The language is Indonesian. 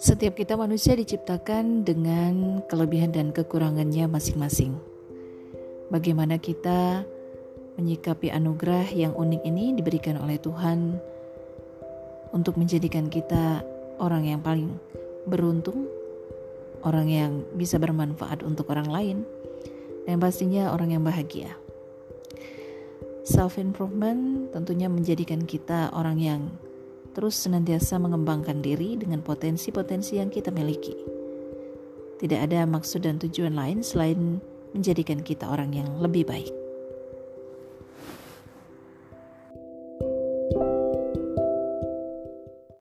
Setiap kita manusia diciptakan dengan kelebihan dan kekurangannya masing-masing. Bagaimana kita menyikapi anugerah yang unik ini diberikan oleh Tuhan untuk menjadikan kita orang yang paling beruntung, orang yang bisa bermanfaat untuk orang lain, dan pastinya orang yang bahagia. Self improvement tentunya menjadikan kita orang yang terus senantiasa mengembangkan diri dengan potensi-potensi yang kita miliki. Tidak ada maksud dan tujuan lain selain menjadikan kita orang yang lebih baik.